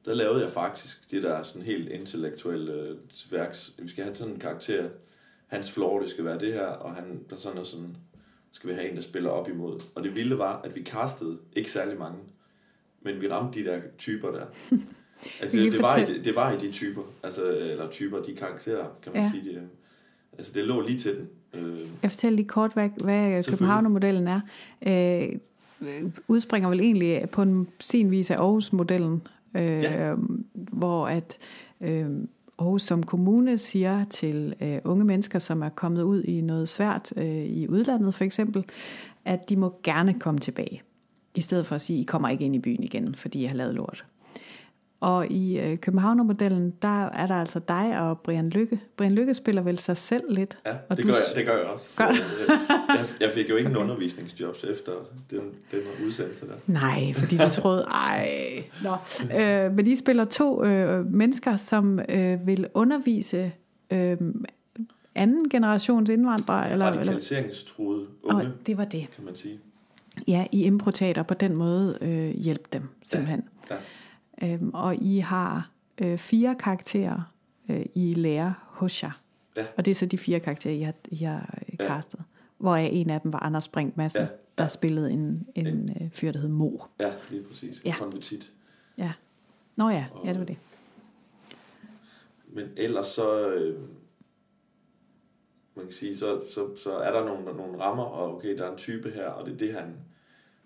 B: der lavede jeg faktisk det der sådan helt intellektuelle værks. Vi skal have sådan en karakter. Hans flår, det skal være det her, og han, der sådan og sådan, skal vi have en, der spiller op imod. Og det vilde var, at vi castede ikke særlig mange, men vi ramte de der typer der. Altså, det, det, var i, det, det var i de typer, altså, eller typer, de karakterer, kan man
A: Ja.
B: sige. De, altså, det lå lige til den. Øh,
A: Jeg fortæller lige kort, hvad, hvad Københavner-modellen er. Øh, udspringer vel egentlig på en sin vis af Aarhus-modellen, øh,
B: Ja.
A: hvor at øh, Aarhus som kommune siger til øh, unge mennesker, som er kommet ud i noget svært øh, i udlandet for eksempel, at de må gerne komme tilbage. I stedet for at sige, I kommer ikke ind i byen igen, fordi I har lavet lort. Og i øh, Københavner-modellen, der er der altså dig og Brian Lykke. Brian Lykke spiller vel sig selv lidt.
B: Ja,
A: og
B: det
A: du
B: gør, jeg, det gør jeg også.
A: Gør-
B: jeg, jeg fik jo ingen undervisningsjobs efter den, den udsendelse der.
A: Nej, fordi du troede, ej. Nå. Øh, men I spiller to øh, mennesker, som øh, vil undervise øh, anden generations indvandrere. Eller, eller,
B: Radikaliseringstruede unge,
A: og det var det.
B: kan man sige.
A: Ja, i improteater på den måde øh, hjælpe dem simpelthen.
B: Ja.
A: Øhm, og I har øh, fire karakterer, øh, I lærer hos jer.
B: Ja.
A: Og det er så de fire karakterer, I har, I har øh,
B: Ja.
A: castet. Hvoraf en af dem var Anders Brink Madsen,
B: Ja.
A: der spillede en, en øh, fyr, der hed Mo.
B: Ja, lige præcis.
A: Ja.
B: Ja. Konvertit.
A: Ja. Nå ja, ja det var det.
B: Men ellers så, øh, man kan sige, så, så, så er der nogle, nogle rammer, og okay, der er en type her, og det er det, han,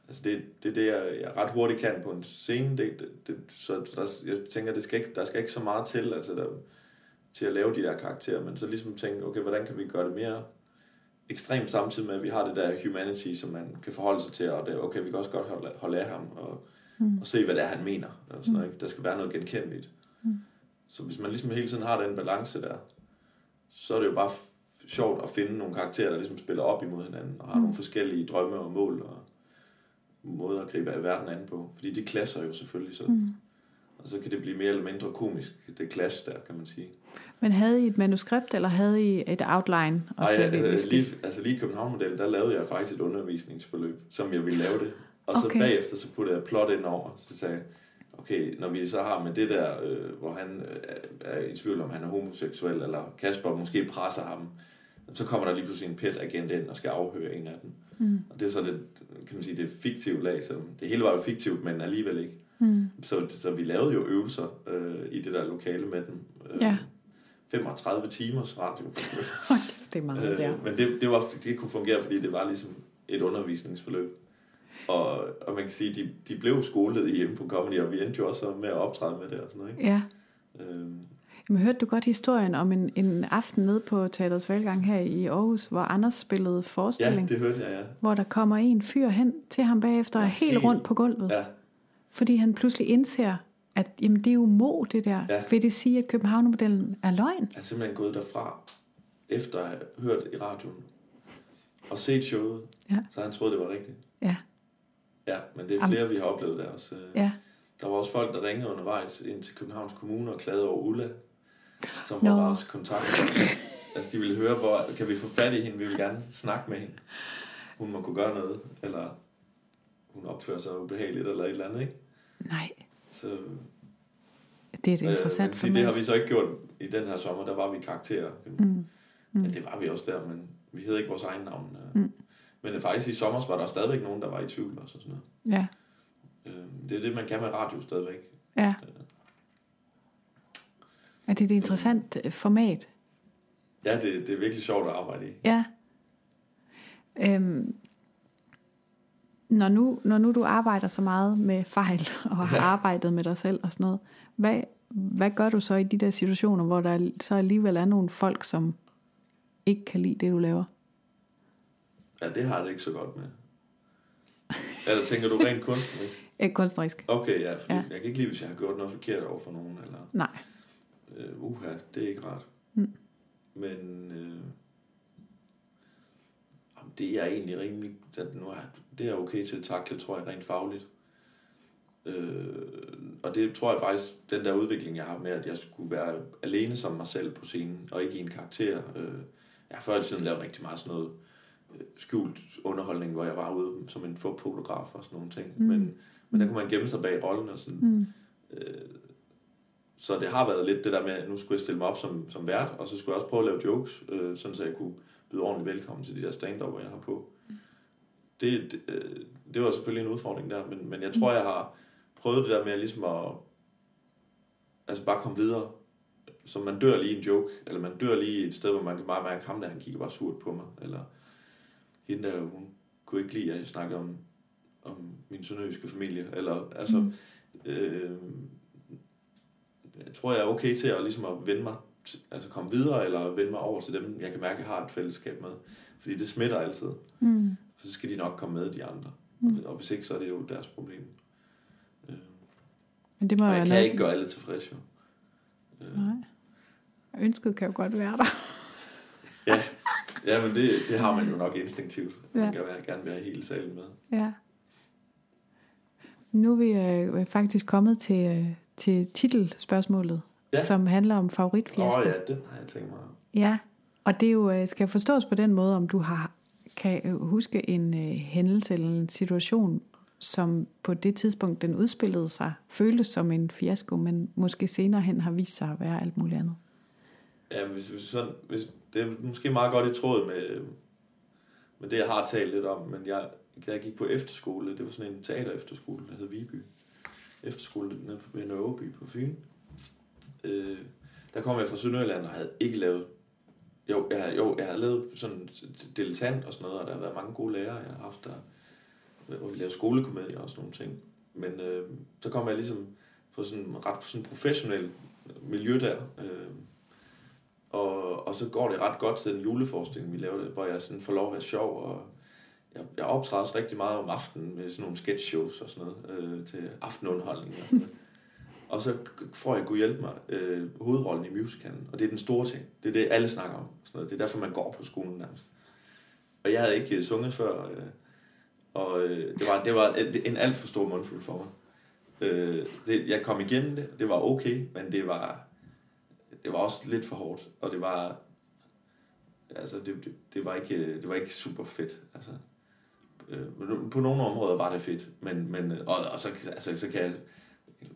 B: altså det, det er det, jeg, jeg ret hurtigt kan på en scene, det, det, det, så der, jeg tænker, det skal ikke, der skal ikke så meget til, altså der, til at lave de der karakterer, men så ligesom tænke, okay, hvordan kan vi gøre det mere ekstremt samtidig med, at vi har det der humanity, som man kan forholde sig til, og det, okay, vi kan også godt holde, holde af ham, og, mm. og se, hvad det er, han mener, og sådan noget, ikke? der skal være noget genkendeligt. Mm. Så hvis man ligesom hele tiden har den balance der, så er det jo bare sjovt at finde nogle karakterer, der ligesom spiller op imod hinanden, og har mm. nogle forskellige drømme og mål, og måder at gribe af verden an på. Fordi de klasser jo selvfølgelig, så, mm. og så kan det blive mere eller mindre komisk, det clash der, kan man sige.
A: Men havde I et manuskript, eller havde I et outline? Og så
B: jeg, øh, lige, altså lige i København-modellen, der lavede jeg faktisk et undervisningsforløb, som jeg ville lave det. Og så
A: Okay.
B: bagefter, så puttede jeg plot ind over, så sagde jeg, okay, når vi så har med det der, øh, hvor han øh, er i tvivl om, han er homoseksuel, eller Kasper måske presser ham, så kommer der lige pludselig en pet agent ind og skal afhøre en af dem. Mm. Og det er så det, kan man sige, det fiktive lag, som, det hele var jo fiktivt, men alligevel ikke.
A: Mm.
B: Så, så vi lavede jo øvelser øh, i det der lokale med dem. Øh,
A: Ja.
B: 35 timers radio.
A: Det er meget.
B: Øh, men det, det, var, det kunne fungere, fordi det var ligesom et undervisningsforløb. Og, og man kan sige, de, de blev skolet hjemme på Comedy, og vi endte jo også med at optræde med det og sådan noget. Ikke?
A: Ja.
B: Øh,
A: Jamen, hørte du godt historien om en, en aften nede på Teaterets Valgang her i Aarhus, hvor Anders spillede
B: ja,
A: forestilling,
B: det hørte jeg, ja.
A: hvor der kommer en fyr hen til ham bagefter, og er
B: Ja,
A: helt
B: helt-
A: rundt på gulvet,
B: Ja,
A: fordi han pludselig indser, at jamen, det er jo mo, det der.
B: Ja.
A: Vil det sige, at Københavnermodellen er løgn?
B: jeg er simpelthen gået derfra, efter at have hørt i radioen, og set showet,
A: Ja.
B: så han troede, det var rigtigt.
A: Ja,
B: Ja, men det er
A: Am-
B: flere, vi har oplevet der også.
A: Ja.
B: Der var også folk, der ringede undervejs ind til Københavns Kommune og klagede over Ulla, som var vores kontakt. altså, de ville høre, hvor kan vi få fat i hende? Vi vil gerne snakke med hende. Hun må kunne gøre noget, eller hun opfører sig ubehageligt, eller et eller andet, ikke?
A: Nej,
B: Så,
A: det er det
B: man
A: interessant
B: kan
A: for mig.
B: det har vi så ikke gjort i den her sommer. Der var vi karakterer.
A: Mm.
B: Mm. Ja, det var vi også der, men vi hed ikke vores egen navn. Mm. Men øh, faktisk i sommer var der stadigvæk nogen, der var i tvivl og sådan noget.
A: Ja,
B: Øh, Det er det, man kan med radio stadigvæk.
A: ja. Er det et interessant øh, format?
B: Ja, det, det er virkelig sjovt at arbejde i.
A: Ja. Øhm, når, nu, når nu du arbejder så meget med fejl, og har arbejdet med dig selv og sådan noget, hvad, hvad gør du så i de der situationer, hvor der så alligevel er nogle folk, som ikke kan lide det, du laver?
B: Ja, det har jeg det ikke så godt med. Eller tænker du rent kunstnerisk?
A: Ikke kunstnerisk.
B: Okay, ja, fordi
A: Ja.
B: ja. jeg kan ikke lide, hvis jeg har gjort noget forkert over for nogen, eller
A: Nej.
B: Øh, uha, det er ikke rart.
A: Mm.
B: Men øh, det er egentlig rimelig, at nu er, det er okay til at takle, tror jeg, rent fagligt. Øh, og det tror jeg faktisk, den der udvikling, jeg har med, at jeg skulle være alene som mig selv på scenen, og ikke i en karakter. Øh, jeg har før i tiden lavet rigtig meget sådan noget øh, skjult underholdning, hvor jeg var ude som en fotograf og sådan nogle ting. Mm. Men, men der kunne man gemme sig bag rollen og sådan. Mm. Øh, så det har været lidt det der med, at nu skulle jeg stille mig op som, som vært, og så skulle jeg også prøve at lave jokes, øh, sådan så jeg kunne byde ordentligt velkommen til de der stand jeg har på. Det, det, øh, det var selvfølgelig en udfordring der, men, men jeg tror, jeg har prøvet det der med ligesom at altså bare komme videre. Så man dør lige en joke, eller man dør lige et sted, hvor man kan bare mærke ham der, han kigger bare surt på mig, eller hende der, hun kunne ikke lide, at jeg snakkede om, om min sønderjyske familie, eller altså, mm. øh, tror, jeg er okay til at, ligesom at vende mig, altså komme videre, eller vende mig over til dem, jeg kan mærke, jeg har et fællesskab med. Fordi det smitter altid. Mm. Så skal de nok komme med, de andre. Mm. Og hvis ikke, så er det jo deres problem. Øh. Men det må og jeg kan noget... ikke gøre alle tilfredse, jo.
A: Øh. Nej. Ønsket kan jo godt være der.
B: ja, ja men det, det har man jo nok instinktivt. Man ja. kan være, gerne være hele salen med.
A: Ja. Nu er vi øh, faktisk kommet til, øh, til titelspørgsmålet, ja. som handler om favoritfiasko.
B: Åh oh, ja, den har jeg tænkt mig.
A: Ja, og det er jo, øh, skal forstås på den måde, om du har kan huske en øh, hændelse eller en situation, som på det tidspunkt, den udspillede sig, føltes som en fiasko, men måske senere hen har vist sig at være alt muligt andet.
B: Ja, hvis, hvis sådan, hvis, det er måske meget godt i tråd med, med det, jeg har talt lidt om, men jeg, da jeg gik på efterskole, det var sådan en teater efterskole, der hed Viby, efterskole nede ved Nørreby på Fyn. Øh, der kom jeg fra Sønderjylland og havde ikke lavet... Jo, jeg, havde, jo, jeg havde lavet sådan dilettant og sådan noget, og der har været mange gode lærere, jeg har haft der, hvor vi lavede skolekomedier og sådan nogle ting. Men øh, så kom jeg ligesom på sådan ret sådan professionel miljø der. Øh, og, og så går det ret godt til den juleforestilling, vi lavede, hvor jeg sådan får lov at være sjov og jeg, jeg optræder også rigtig meget om aftenen med sådan nogle sketch shows og sådan noget, øh, til aftenunderholdning og sådan noget. Og så får jeg kunne hjælpe mig øh, hovedrollen i musicalen, og det er den store ting. Det er det, alle snakker om. Sådan noget. Det er derfor, man går på skolen nærmest. Og jeg havde ikke øh, sunget før, øh, og øh, det, var, det var en alt for stor mundfuld for mig. Øh, det, jeg kom igennem det, det var okay, men det var, det var også lidt for hårdt, og det var, altså det, det, det, var, ikke, øh, det var ikke super fedt. Altså, Øh, på nogle områder var det fedt, men, men og, og så, altså, så kan jeg,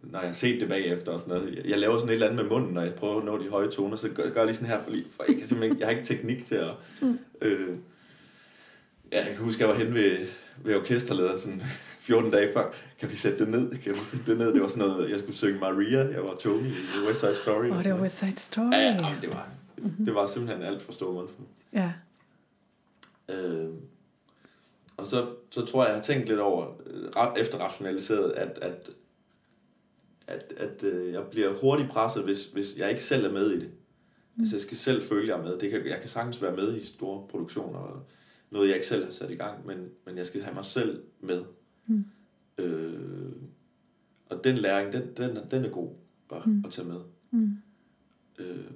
B: når jeg har set det bagefter og sådan noget, jeg, jeg laver sådan et eller andet med munden, når jeg prøver at nå de høje toner, så gør, gør jeg lige sådan her, for, for jeg, kan ikke, jeg har ikke teknik til at... Mm. Øh, ja, jeg kan huske, jeg var hen ved, ved orkesterlederen sådan 14 dage før, kan vi sætte det ned? Kan vi sætte det ned? Det var sådan noget, jeg skulle synge Maria, jeg var Tony i West Side Story.
A: Åh, oh, det var West Side Story.
B: Ja, ja det var, mm-hmm. det var simpelthen alt for stor mundfuld.
A: Ja.
B: Øh, og så, så tror jeg, jeg har tænkt lidt over, øh, efterrationaliseret, at, at, at, at øh, jeg bliver hurtigt presset, hvis, hvis jeg ikke selv er med i det. Mm. Altså jeg skal selv føle, jeg er med. Det kan, jeg kan sagtens være med i store produktioner, og noget jeg ikke selv har sat i gang, men, men jeg skal have mig selv med. Mm. Øh, og den læring, den, den, den er god at, mm. at tage med. Mm. Øh,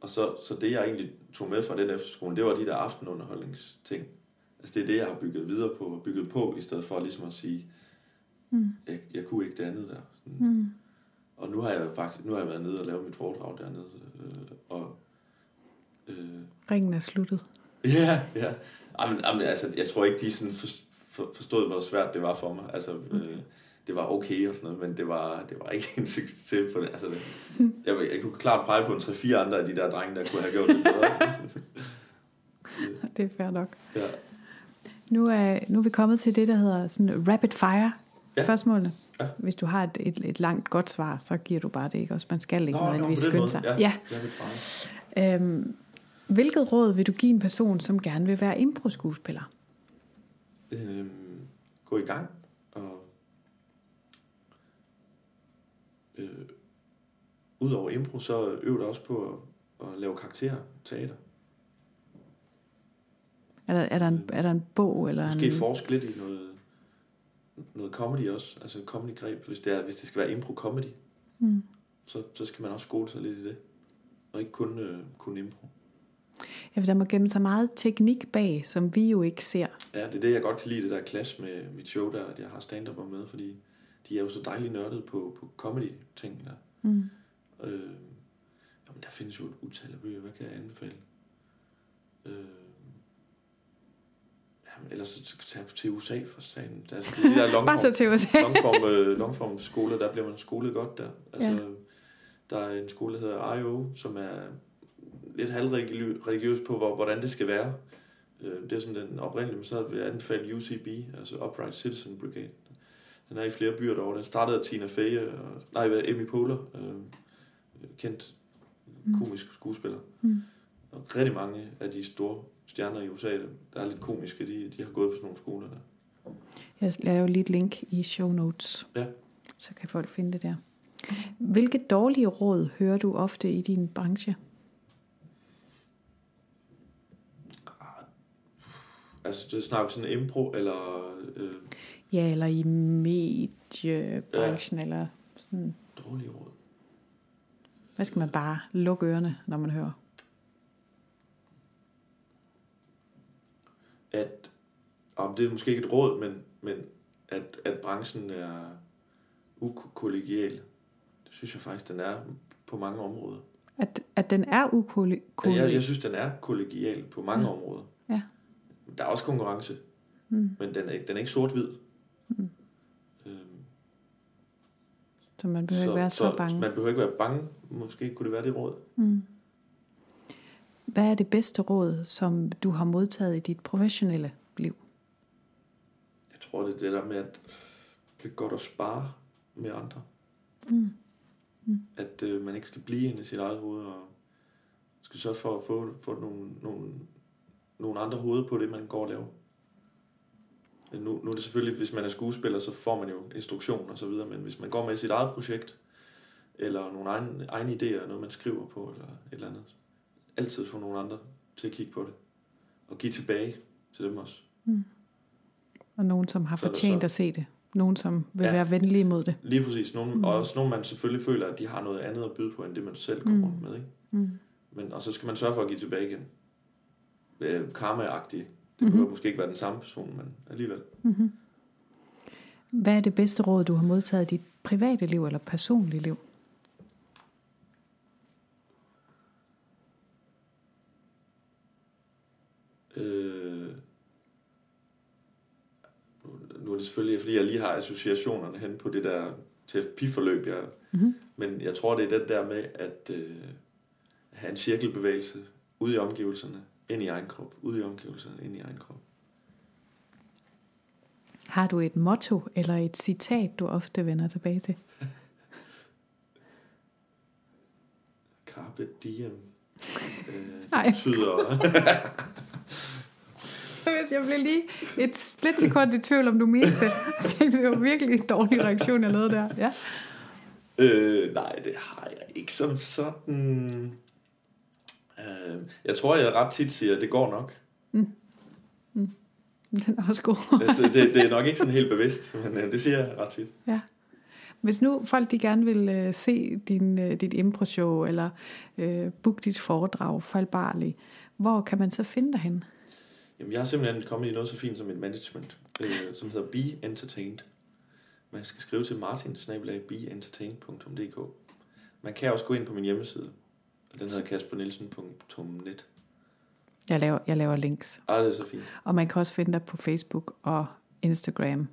B: og så, så det jeg egentlig tog med fra den efterskole, det var de der aftenunderholdningsting. Altså det er det, jeg har bygget videre på, og bygget på, i stedet for ligesom at sige, mm. jeg, jeg kunne ikke det andet der. Sådan. Mm. Og nu har jeg faktisk, nu har jeg været nede og lavet mit foredrag dernede, øh, og...
A: Øh, Ringen er sluttet.
B: Ja, ja. Jamen, jamen, altså, jeg tror ikke, de sådan for, for, forstod, hvor svært det var for mig. Altså, mm. øh, det var okay og sådan noget, men det var, det var ikke en succes på det. Altså, det, mm. jeg, jeg kunne klart pege på en 3-4 andre af de der drenge, der kunne have gjort det bedre.
A: det er fair nok. Ja. Nu er, nu er vi kommet til det, der hedder sådan rapid fire spørgsmålene. Ja. Ja. Hvis du har et, et, et langt godt svar, så giver du bare det, ikke også? Man skal ikke nødvendigvis skynde sig. Ja, ja. Øhm, hvilket råd vil du give en person, som gerne vil være impro-skuespiller?
B: Øhm, gå i gang og øh, Udover impro, så øv dig også på at, at lave karakterer, teater.
A: Er der, er der, en, er der en bog? Eller
B: Måske
A: en...
B: forske lidt i noget, noget comedy også. Altså comedy-greb. Hvis det, er, hvis det skal være impro-comedy, mm. så, så skal man også skole sig lidt i det. Og ikke kun, øh, kun impro.
A: Ja, for der må gemme sig meget teknik bag, som vi jo ikke ser.
B: Ja, det er det, jeg godt kan lide, det der clash med mit show der, at jeg har stand med, fordi de er jo så dejligt nørdet på, på comedy-ting der. Mm. Øh, jamen, der findes jo et utal af bøger, hvad kan jeg anbefale? Øh, ellers så tage til USA for sagen. Der er altså, de der
A: longform, Bare så til USA.
B: longform, øh, longform skoler, der bliver man skolet godt der. Altså, ja. Der er en skole, der hedder IO, som er lidt halvreligiøs på, hvor, hvordan det skal være. Øh, det er sådan den oprindelige, men så vil jeg anbefale UCB, altså Upright Citizen Brigade. Den er i flere byer derovre. Den startede af Tina Fey, og, nej, Emmy Poehler, øh, kendt mm. komisk skuespiller. Mm. Og rigtig mange af de store stjerner i USA, der er lidt komiske, de, de har gået på sådan nogle skoler der.
A: Jeg laver lige et link i show notes,
B: ja.
A: så kan folk finde det der. Hvilke dårlige råd hører du ofte i din branche?
B: Altså, det snakker sådan impro, eller... Øh...
A: Ja, eller i mediebranchen, ja. eller sådan...
B: Dårlige råd.
A: Hvad skal man bare lukke ørerne, når man hører?
B: At, om det er måske ikke et råd, men, men at, at branchen er ukollegial. Det synes jeg faktisk, den er på mange områder.
A: At, at den er ukollegial?
B: Ja, jeg, jeg synes, den er kollegial på mange ja. områder.
A: Ja.
B: Der er også konkurrence, mm. men den er, den er ikke sort-hvid. Mm. Øhm,
A: så man behøver så, ikke være så, så bange.
B: Man behøver ikke være bange. Måske kunne det være det råd.
A: Mm. Hvad er det bedste råd, som du har modtaget i dit professionelle liv?
B: Jeg tror, det er det der med, at det er godt at spare med andre.
A: Mm.
B: Mm. At øh, man ikke skal blive inde i sit eget hoved, og skal sørge for at få, få nogle, nogle nogle andre hoveder på det, man går og laver. Nu, nu er det selvfølgelig, hvis man er skuespiller, så får man jo instruktion og så videre, men hvis man går med sit eget projekt, eller nogle egne, egne idéer, noget man skriver på, eller et eller andet, altid få nogle andre til at kigge på det, og give tilbage til dem også.
A: Mm. Og nogen, som har fortjent så, at se det. Nogen, som vil ja, være venlige mod det.
B: Lige præcis. Nogen, mm. Og også nogen, man selvfølgelig føler, at de har noget andet at byde på, end det man selv går mm. rundt med. Ikke? Mm. Men, og så skal man sørge for at give tilbage igen øh, karma-agtig. Det mm-hmm. behøver måske ikke være den samme person, men alligevel.
A: Mm-hmm. Hvad er det bedste råd, du har modtaget i dit private liv eller personlige liv?
B: Øh, nu er det selvfølgelig, fordi jeg lige har associationerne hen på det der terapiforløb, jeg, mm-hmm. men jeg tror, det er den der med at øh, have en cirkelbevægelse ude i omgivelserne, ind i egen krop, ud i omgivelserne, ind i egen krop.
A: Har du et motto eller et citat, du ofte vender tilbage til?
B: Carpe diem. Øh, det betyder...
A: jeg blev lige et splitsekund i tvivl, om du mente det. Det var virkelig en dårlig reaktion, jeg lavede der. Ja.
B: Øh, nej, det har jeg ikke som sådan. Øh, jeg tror, jeg ret tit siger, at det går nok.
A: Mm. Mm. Den er også god.
B: det, det, det er nok ikke sådan helt bevidst, men øh, det siger jeg ret tit.
A: Ja. Hvis nu folk de gerne vil øh, se din, øh, dit impro-show, eller øh, book dit foredrag, faldbarlig, hvor kan man så finde dig hen?
B: Jamen, jeg har simpelthen kommet i noget så fint som et management, øh, som hedder Be Entertained. Man skal skrive til martin Man kan også gå ind på min hjemmeside, den hedder kaspernielsen.net.
A: Jeg laver, jeg laver links.
B: Ah, det er så fint.
A: Og man kan også finde dig på Facebook og Instagram.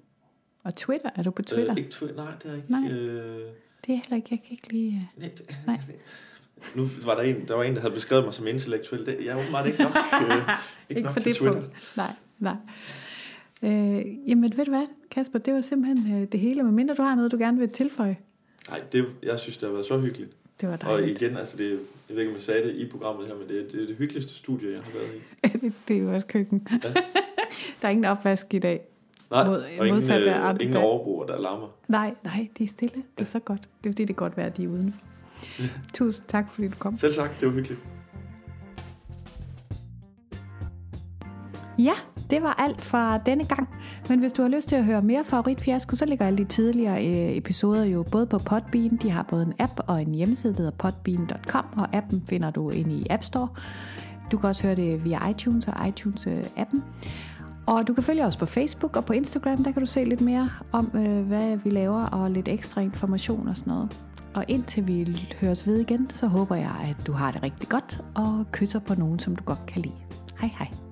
A: Og Twitter. Er du på Twitter?
B: Øh, ikke Twitter. Nej, det er ikke.
A: Nej. Øh... Det er heller ikke. Jeg kan ikke lide...
B: Nej. Det, Nej. Nu var der en, der var en, der havde beskrevet mig som intellektuel. Det, jeg er åbenbart ikke nok, øh, ikke, ikke nok for til det Twitter. Punkt.
A: Nej, nej. Øh, jamen, ved du hvad, Kasper? Det var simpelthen øh, det hele. Men mindre du har noget, du gerne vil tilføje.
B: Nej, det, jeg synes, det har været så hyggeligt.
A: Det var dejligt.
B: Og igen, altså det, jeg ved ikke, om jeg sagde det i programmet her, men det, det er det hyggeligste studie, jeg har været i.
A: det, det er jo også køkken. Ja. der er ingen opvask i dag.
B: Nej, mod, og ingen, øh, ingen overboer, der larmer.
A: Nej, nej, de er stille. Det er så godt. Det er fordi, det er godt være, at de er uden. Tusind tak, fordi du kom.
B: Selv tak, det var hyggeligt.
A: Ja, det var alt fra denne gang. Men hvis du har lyst til at høre mere favoritfiasko, så ligger alle de tidligere øh, episoder jo både på Podbean. De har både en app og en hjemmeside, der hedder podbean.com, og appen finder du inde i App Store. Du kan også høre det via iTunes og iTunes-appen. Og du kan følge os på Facebook og på Instagram, der kan du se lidt mere om, øh, hvad vi laver, og lidt ekstra information og sådan noget. Og indtil vi høres ved igen, så håber jeg, at du har det rigtig godt, og kysser på nogen, som du godt kan lide. Hej hej.